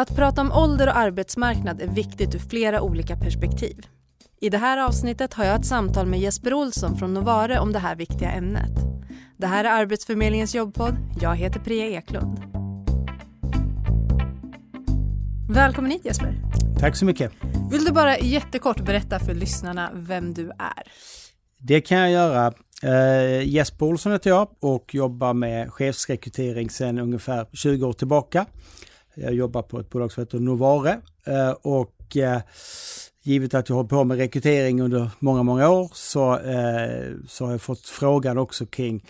Att prata om ålder och arbetsmarknad är viktigt ur flera olika perspektiv. I det här avsnittet har jag ett samtal med Jesper Olsson från Novare om det här viktiga ämnet. Det här är Arbetsförmedlingens jobbpodd. Jag heter Priya Eklund. Välkommen hit Jesper. Tack så mycket. Vill du bara jättekort berätta för lyssnarna vem du är? Det kan jag göra. Uh, Jesper Olsson heter jag och jobbar med chefsrekrytering sedan ungefär 20 år tillbaka. Jag jobbar på ett bolag som heter Novare uh, och uh, givet att jag har på med rekrytering under många, många år så, så har jag fått frågan också kring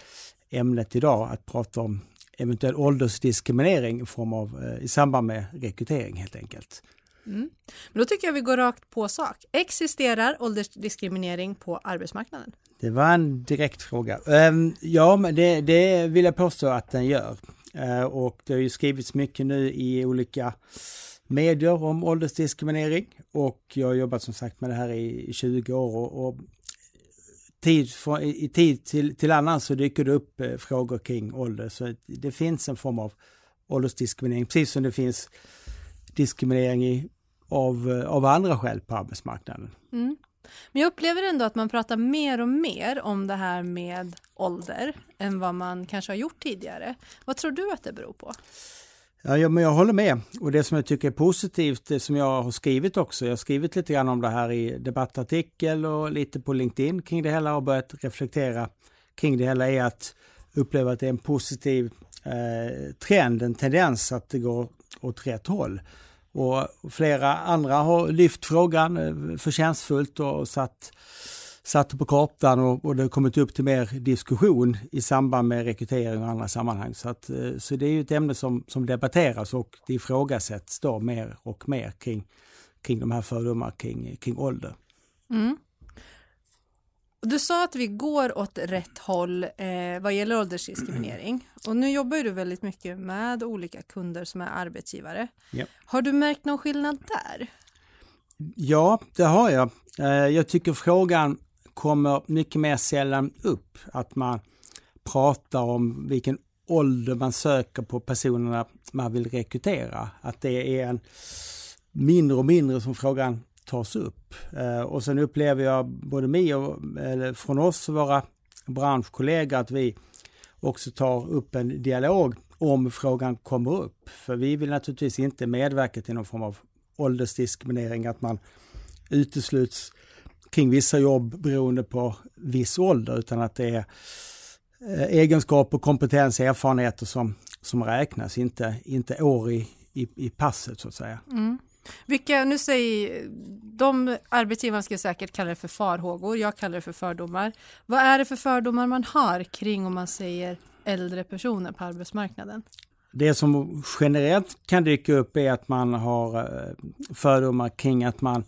ämnet idag, att prata om eventuell åldersdiskriminering i, form av, i samband med rekrytering helt enkelt. Mm. Men då tycker jag vi går rakt på sak. Existerar åldersdiskriminering på arbetsmarknaden? Det var en direkt fråga. Ehm, ja, men det, det vill jag påstå att den gör. Eh, och det har ju skrivits mycket nu i olika medier om åldersdiskriminering och jag har jobbat som sagt med det här i 20 år och, och tid för, i tid till, till annan så dyker det upp eh, frågor kring ålder. Så det finns en form av åldersdiskriminering, precis som det finns diskriminering i, av, eh, av andra skäl på arbetsmarknaden. Mm. Men jag upplever ändå att man pratar mer och mer om det här med ålder än vad man kanske har gjort tidigare. Vad tror du att det beror på? Ja, men jag håller med. Och det som jag tycker är positivt, det som jag har skrivit också, jag har skrivit lite grann om det här i debattartikel och lite på LinkedIn kring det hela och börjat reflektera kring det hela är att uppleva att det är en positiv eh, trend, en tendens att det går åt rätt håll. Och flera andra har lyft frågan eh, förtjänstfullt och satt, satt på kartan och, och det har kommit upp till mer diskussion i samband med rekrytering och andra sammanhang. Så, att, eh, så det är ju ett ämne som, som debatteras och det ifrågasätts då mer och mer kring, kring de här fördomar kring, kring ålder. Mm. Du sa att vi går åt rätt håll eh, vad gäller åldersdiskriminering. Och nu jobbar du väldigt mycket med olika kunder som är arbetsgivare. Ja. Har du märkt någon skillnad där? Ja, det har jag. Eh, jag tycker frågan kommer mycket mer sällan upp. Att man pratar om vilken ålder man söker på personerna man vill rekrytera. Att det är en mindre och mindre som frågan tas upp. Eh, och sen upplever jag både mig och eller från oss och våra branschkollegor att vi också tar upp en dialog om frågan kommer upp. För vi vill naturligtvis inte medverka till någon form av åldersdiskriminering, att man utesluts kring vissa jobb beroende på viss ålder, utan att det är eh, egenskaper, kompetens, erfarenheter som, som räknas, inte, inte år i, i, i passet så att säga. Mm. Vilka, nu säger de arbetsgivarna ska säkert kalla det för farhågor, jag kallar det för fördomar. Vad är det för fördomar man har kring om man säger äldre personer på arbetsmarknaden? Det som generellt kan dyka upp är att man har eh, fördomar kring att man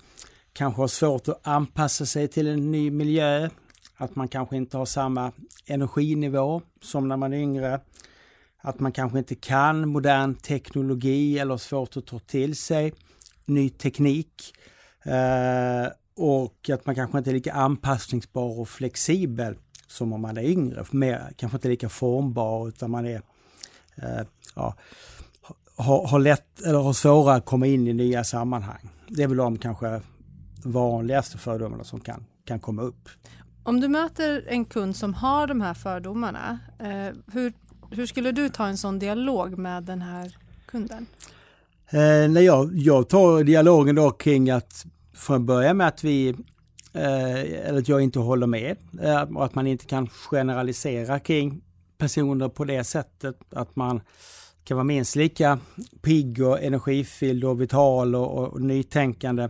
kanske har svårt att anpassa sig till en ny miljö, att man kanske inte har samma energinivå som när man är yngre, att man kanske inte kan modern teknologi eller svårt att ta till sig ny teknik eh, och att man kanske inte är lika anpassningsbar och flexibel som om man är yngre. Mer, kanske inte lika formbar utan man är eh, ja, har, har lätt eller har svårare att komma in i nya sammanhang. Det är väl de kanske vanligaste fördomarna som kan, kan komma upp. Om du möter en kund som har de här fördomarna, eh, hur, hur skulle du ta en sån dialog med den här kunden? Eh, när jag, jag tar dialogen då kring att från början med att vi eh, eller att jag inte håller med eh, och att man inte kan generalisera kring personer på det sättet att man kan vara minst lika pigg och energifylld och vital och, och, och nytänkande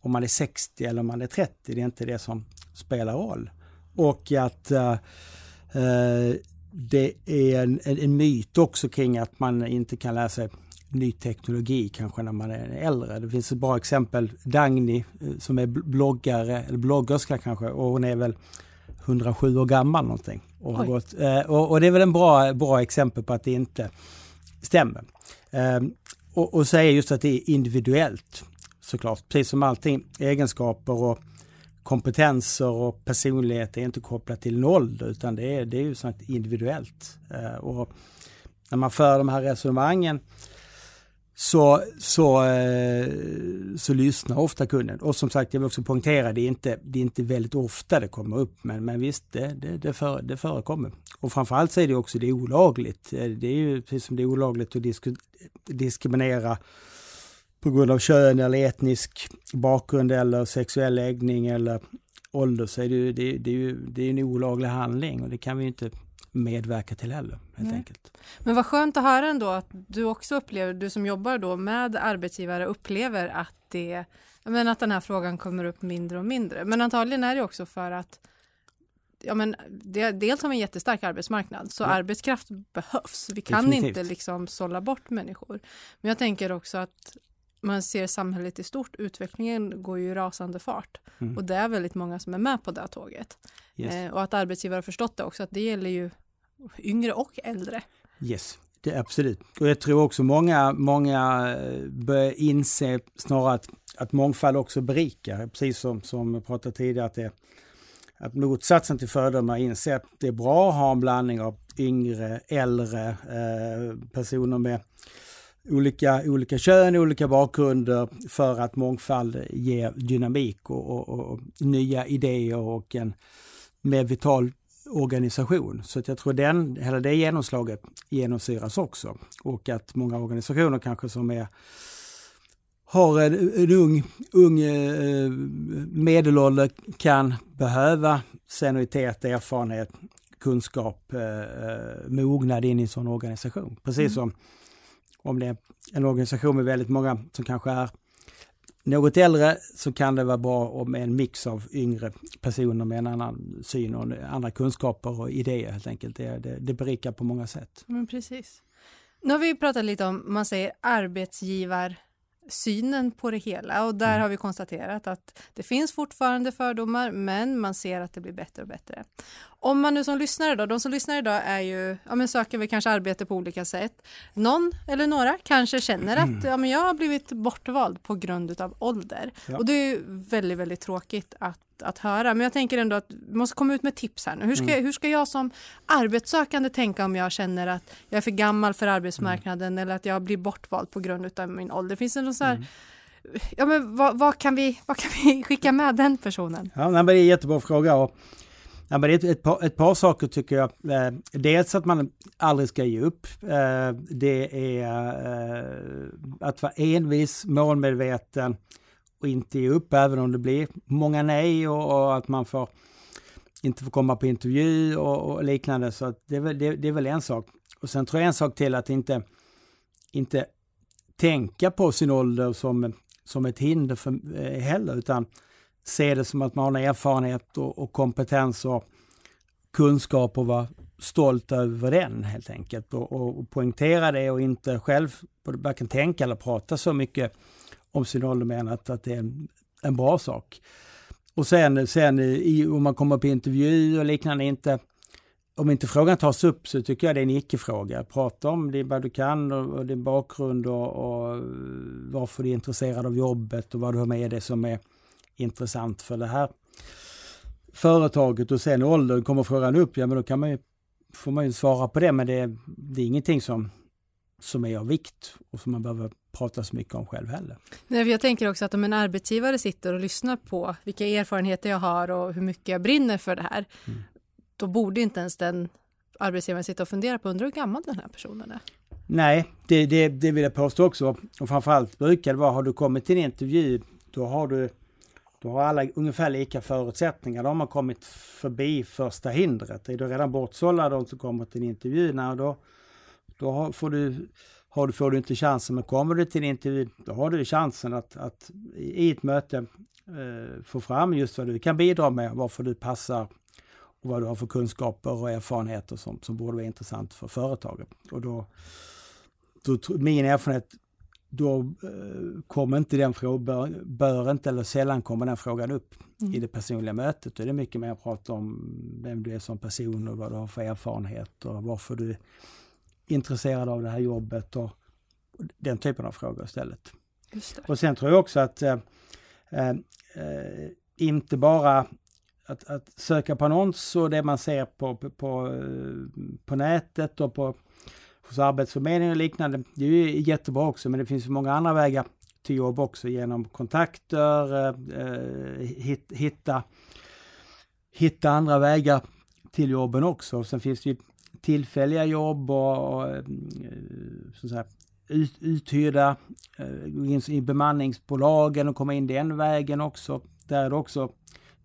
om man är 60 eller om man är 30. Det är inte det som spelar roll. Och att eh, eh det är en, en, en, myt också kring att man inte kan lära sig ny teknologi kanske när man är äldre. Det finns ett bra exempel, Dagny eh, som är bloggare, eller bloggerska kanske, och hon är väl 107 år gammal någonting. Och, har gått, eh, och, och, det är väl en bra, bra exempel på att det inte stämmer. Ehm, och, och så är just att det är individuellt såklart, precis som allting, egenskaper och kompetenser och personlighet är inte kopplat till en ålder utan det är, det är ju sånt individuellt. Eh, och när man för de här resonemangen så, så, eh, så lyssnar ofta kunden. Och som sagt, jag vill också poängtera, det är inte, det är inte väldigt ofta det kommer upp, men, men visst, det, det, det, för, det förekommer. Och framförallt så är det också det är olagligt. Eh, det är ju precis som det är olagligt att disk, diskriminera på grund av kön eller etnisk bakgrund eller sexuell läggning eller ålder så är det ju, det, det är ju det är en olaglig handling och det kan vi inte medverka till heller. Helt enkelt. Men vad skönt att höra ändå att du också upplever, du som jobbar då med arbetsgivare upplever att det men att den här frågan kommer upp mindre och mindre. Men antagligen är det också för att ja, men det, dels har vi en jättestark arbetsmarknad så ja. arbetskraft behövs. Vi kan Definitivt. inte liksom sålla bort människor. Men jag tänker också att man ser samhället i stort, utvecklingen går ju i rasande fart mm. och det är väldigt många som är med på det tåget. Yes. Eh, och att arbetsgivare har förstått det också, att det gäller ju yngre och äldre. Yes, det är absolut. Och jag tror också många, många eh, börjar inse snarare att, att mångfald också berikar, precis som, som jag pratade tidigare, att, det, att motsatsen till fördomar inser att det är bra att ha en blandning av yngre, äldre eh, personer med olika, olika kön, olika bakgrunder för att mångfald ger dynamik och, och, och nya idéer och en mer vital organisation. Så att jag tror den, hela det genomslaget genomsyras också. Och att många organisationer kanske som är har en, en ung, ung eh, medelålder kan behöva senioritet, erfarenhet, kunskap, eh, eh mognad in i en sån organisation. Precis mm. som om det är en organisation med väldigt många som kanske är något äldre så kan det vara bra om en mix av yngre personer med en annan syn och andra kunskaper och idéer helt enkelt. Det, det, det berikar på många sätt. Men precis. Nu har vi pratat lite om, man säger arbetsgivar synen på det hela och där mm. har vi konstaterat att det finns fortfarande fördomar men man ser att det blir bättre och bättre. Om man nu som lyssnare då, de som lyssnar idag är ju, ja men söker vi kanske arbete på olika sätt. Någon eller några kanske känner att mm. ja, men jag har blivit bortvald på grund av ålder ja. och det är väldigt, väldigt tråkigt att att höra. Men jag tänker ändå att vi måste komma ut med tips här nu. Hur ska, mm. hur ska jag som arbetssökande tänka om jag känner att jag är för gammal för arbetsmarknaden mm. eller att jag blir bortvald på grund av min ålder? Finns det någon så här, mm. Ja, men vad, vad, kan vi, vad kan vi skicka med den personen? Ja, det är en jättebra fråga. Och, ja, men ett, ett, par, ett par saker tycker jag. Eh, dels att man aldrig ska ge upp. Eh, det är eh, att vara envis, målmedveten och inte ge upp även om det blir många nej och, och att man får inte får komma på intervju och, och liknande. Så det är, väl, det, det, är väl en sak. Och sen tror jag en sak till att inte, inte tänka på sin ålder som, som ett hinder för, eh, heller, utan se det som att man har en erfarenhet och, och kompetens och kunskap och vara stolt över den helt enkelt. Och, och, och poängtera det och inte själv varken tänka eller prata så mycket om sin ålder menat att det är en, en bra sak. Och sen, sen i, om man kommer på intervju och liknande, inte, om inte frågan tas upp så tycker jag det är en icke-fråga. Prata om det, vad du kan och, och din bakgrund och, och, varför du är intresserad av jobbet och vad du har med dig som är intressant för det här företaget och sen åldern kommer frågan upp, ja men då kan man ju, får man ju svara på det men det, det är ingenting som, som är av vikt och som man behöver prata så mycket om själv heller. Nej, jag tänker också att om en arbetsgivare sitter och lyssnar på vilka erfarenheter jag har och hur mycket jag brinner för det här, mm. då borde inte ens den arbetsgivaren sitta och fundera på, undrar hur gammal den här personen är? Nej, det, det, det vill jag påstå också. Och framförallt brukar det vara, har du kommit till en intervju, då har du då har alla ungefär lika förutsättningar. Då har man kommit förbi första hindret. Är du redan bortsållad de som kommer till intervjuerna, då, då får du har du, får du inte chansen, men kommer du till en intervju, då har du chansen att, att i ett möte eh, få fram just vad du kan bidra med, varför du passar och vad du har för kunskaper och erfarenheter som, som borde vara intressant för företaget. Och då, då min erfarenhet, då eh, kommer inte den frågan, bör, bör, inte eller sällan kommer den frågan upp mm. i det personliga mötet. Och det är mycket mer att prata om vem du är som person och vad du har för erfarenhet och varför du intresserad av det här jobbet och den typen av frågor istället. Och sen tror jag också att eh, eh, inte bara att, att, söka på annons och det man ser på, på, på, eh, på nätet och på hos Arbetsförmedlingen och liknande. Det är ju jättebra också men det finns många andra vägar till jobb också genom kontakter, eh, eh hitta, hitta andra vägar till jobben också. Sen finns det ju tillfälliga jobb och, och eh, så att säga, ut, uthyrda, eh, gå in i bemanningsbolagen och komma in den vägen också. Där är det också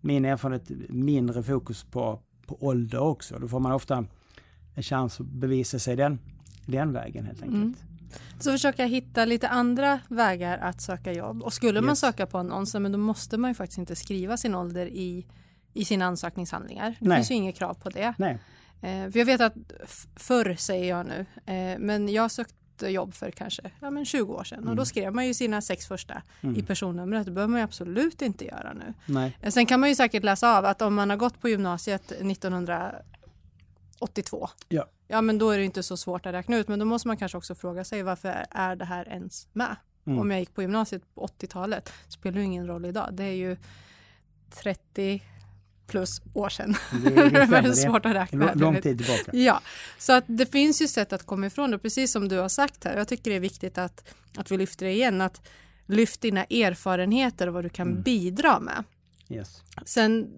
min erfarenhet mindre fokus på, på ålder också. Då får man ofta en chans att bevisa sig den, den vägen helt enkelt. Mm. Så försöka hitta lite andra vägar att söka jobb. Och skulle yes. man söka på annonser, men då måste man ju faktiskt inte skriva sin ålder i, i sina ansökningshandlingar. Det Nej. finns ju inget krav på det. Nej. Eh, för jag vet att förr säger jag nu, eh, men jag sökte jobb för kanske ja, men 20 år sedan mm. och då mm. skrev man ju sina sex första mm. i personnumret. Det behöver man ju absolut inte göra nu. Nej. Eh, sen kan man ju säkert läsa av att om man har gått på gymnasiet 1982 ja. Ja men då är det inte så svårt att räkna ut men då måste man kanske också fråga sig varför är det här ens med? Mm. Om jag gick på gymnasiet på 80-talet spelar det ingen roll idag. Det är ju 30 plus år sedan. Det, det, det är svårt att räkna. Lång tid tillbaka. Ja, så att det finns ju sätt att komma ifrån det, precis som du har sagt här. Jag tycker det är viktigt att, att vi lyfter det igen, att lyft dina erfarenheter och vad du kan mm. bidra med. Yes. Sen,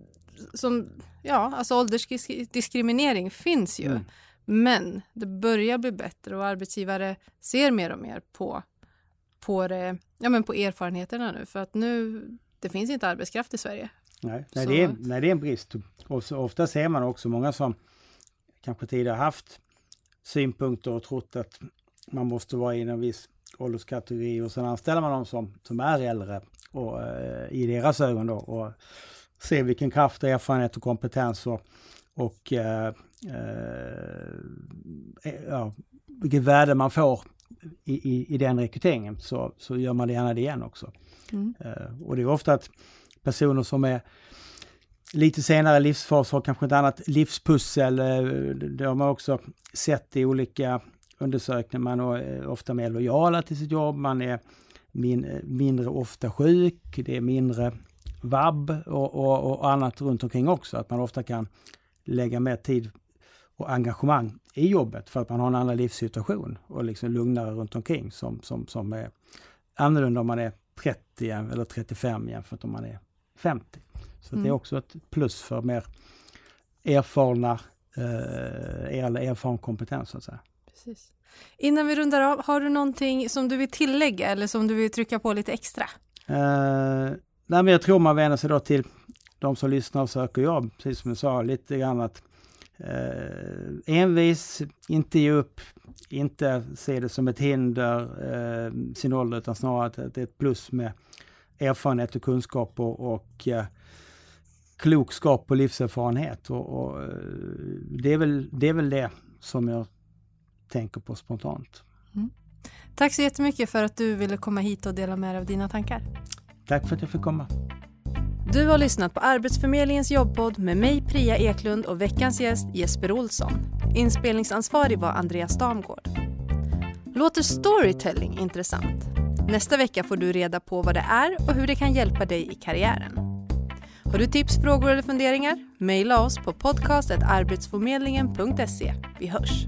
som, ja, alltså åldersdiskriminering finns ju, mm. Men det börjar bli bättre och arbetsgivare ser mer och mer på, på, det, ja, men på erfarenheterna nu, för att nu det finns inte arbetskraft i Sverige Nej, nej, det, är, nej det är en brist. Och så, ofta ser man också många som kanske tidigare haft synpunkter och trott att man måste vara i en viss ålderskategori och sen anställer man dem som, som är äldre och, eh, i deras ögon då och ser vilken kraft, erfarenhet och kompetens och, och eh, eh, ja, vilket värde man får i, i, i den rekryteringen så, så gör man det gärna det igen också. Mm. Eh, och det är ofta att personer som är lite senare livsfas har kanske ett annat livspussel. Eh, det har man också sett i olika undersökningar. Man är ofta mer lojala till sitt jobb, man är min, mindre ofta sjuk, det är mindre vab och, och, och, annat runt omkring också. Att man ofta kan lägga mer tid och engagemang i jobbet för att man har en annan livssituation och liksom lugnare runt omkring som, som, som är annorlunda om man är 30 eller 35 jämfört om man är 50. Så mm. det är mm. också ett plus för mer erfarna, eh, erfaren kompetens så att säga. Precis. Innan vi rundar av, har du någonting som du vill tillägga eller som du vill trycka på lite extra? Eh, nej men jag tror man vänder sig då till de som lyssnar och söker jobb, precis som jag sa lite grann att eh, envis, inte ge upp, inte se det som ett hinder, eh, sin ålder, utan snarare att det är ett plus med erfarenhet och kunskap och, och eh, klokskap och livserfarenhet. Och, och, eh, det, är väl, det är väl det som jag tänker på spontant. Mm. Tack så jättemycket för att du ville komma hit och dela med dig av dina tankar. Tack för att jag fick komma. Du har lyssnat på Arbetsförmedlingens jobbpodd med mig Priya Eklund och veckans gäst Jesper Olsson. Inspelningsansvarig var Andreas Damgård. Låter storytelling intressant? Nästa vecka får du reda på vad det är och hur det kan hjälpa dig i karriären. Har du tips, frågor eller funderingar? Maila oss på podcastetarbetsförmedlingen.se. Vi hörs!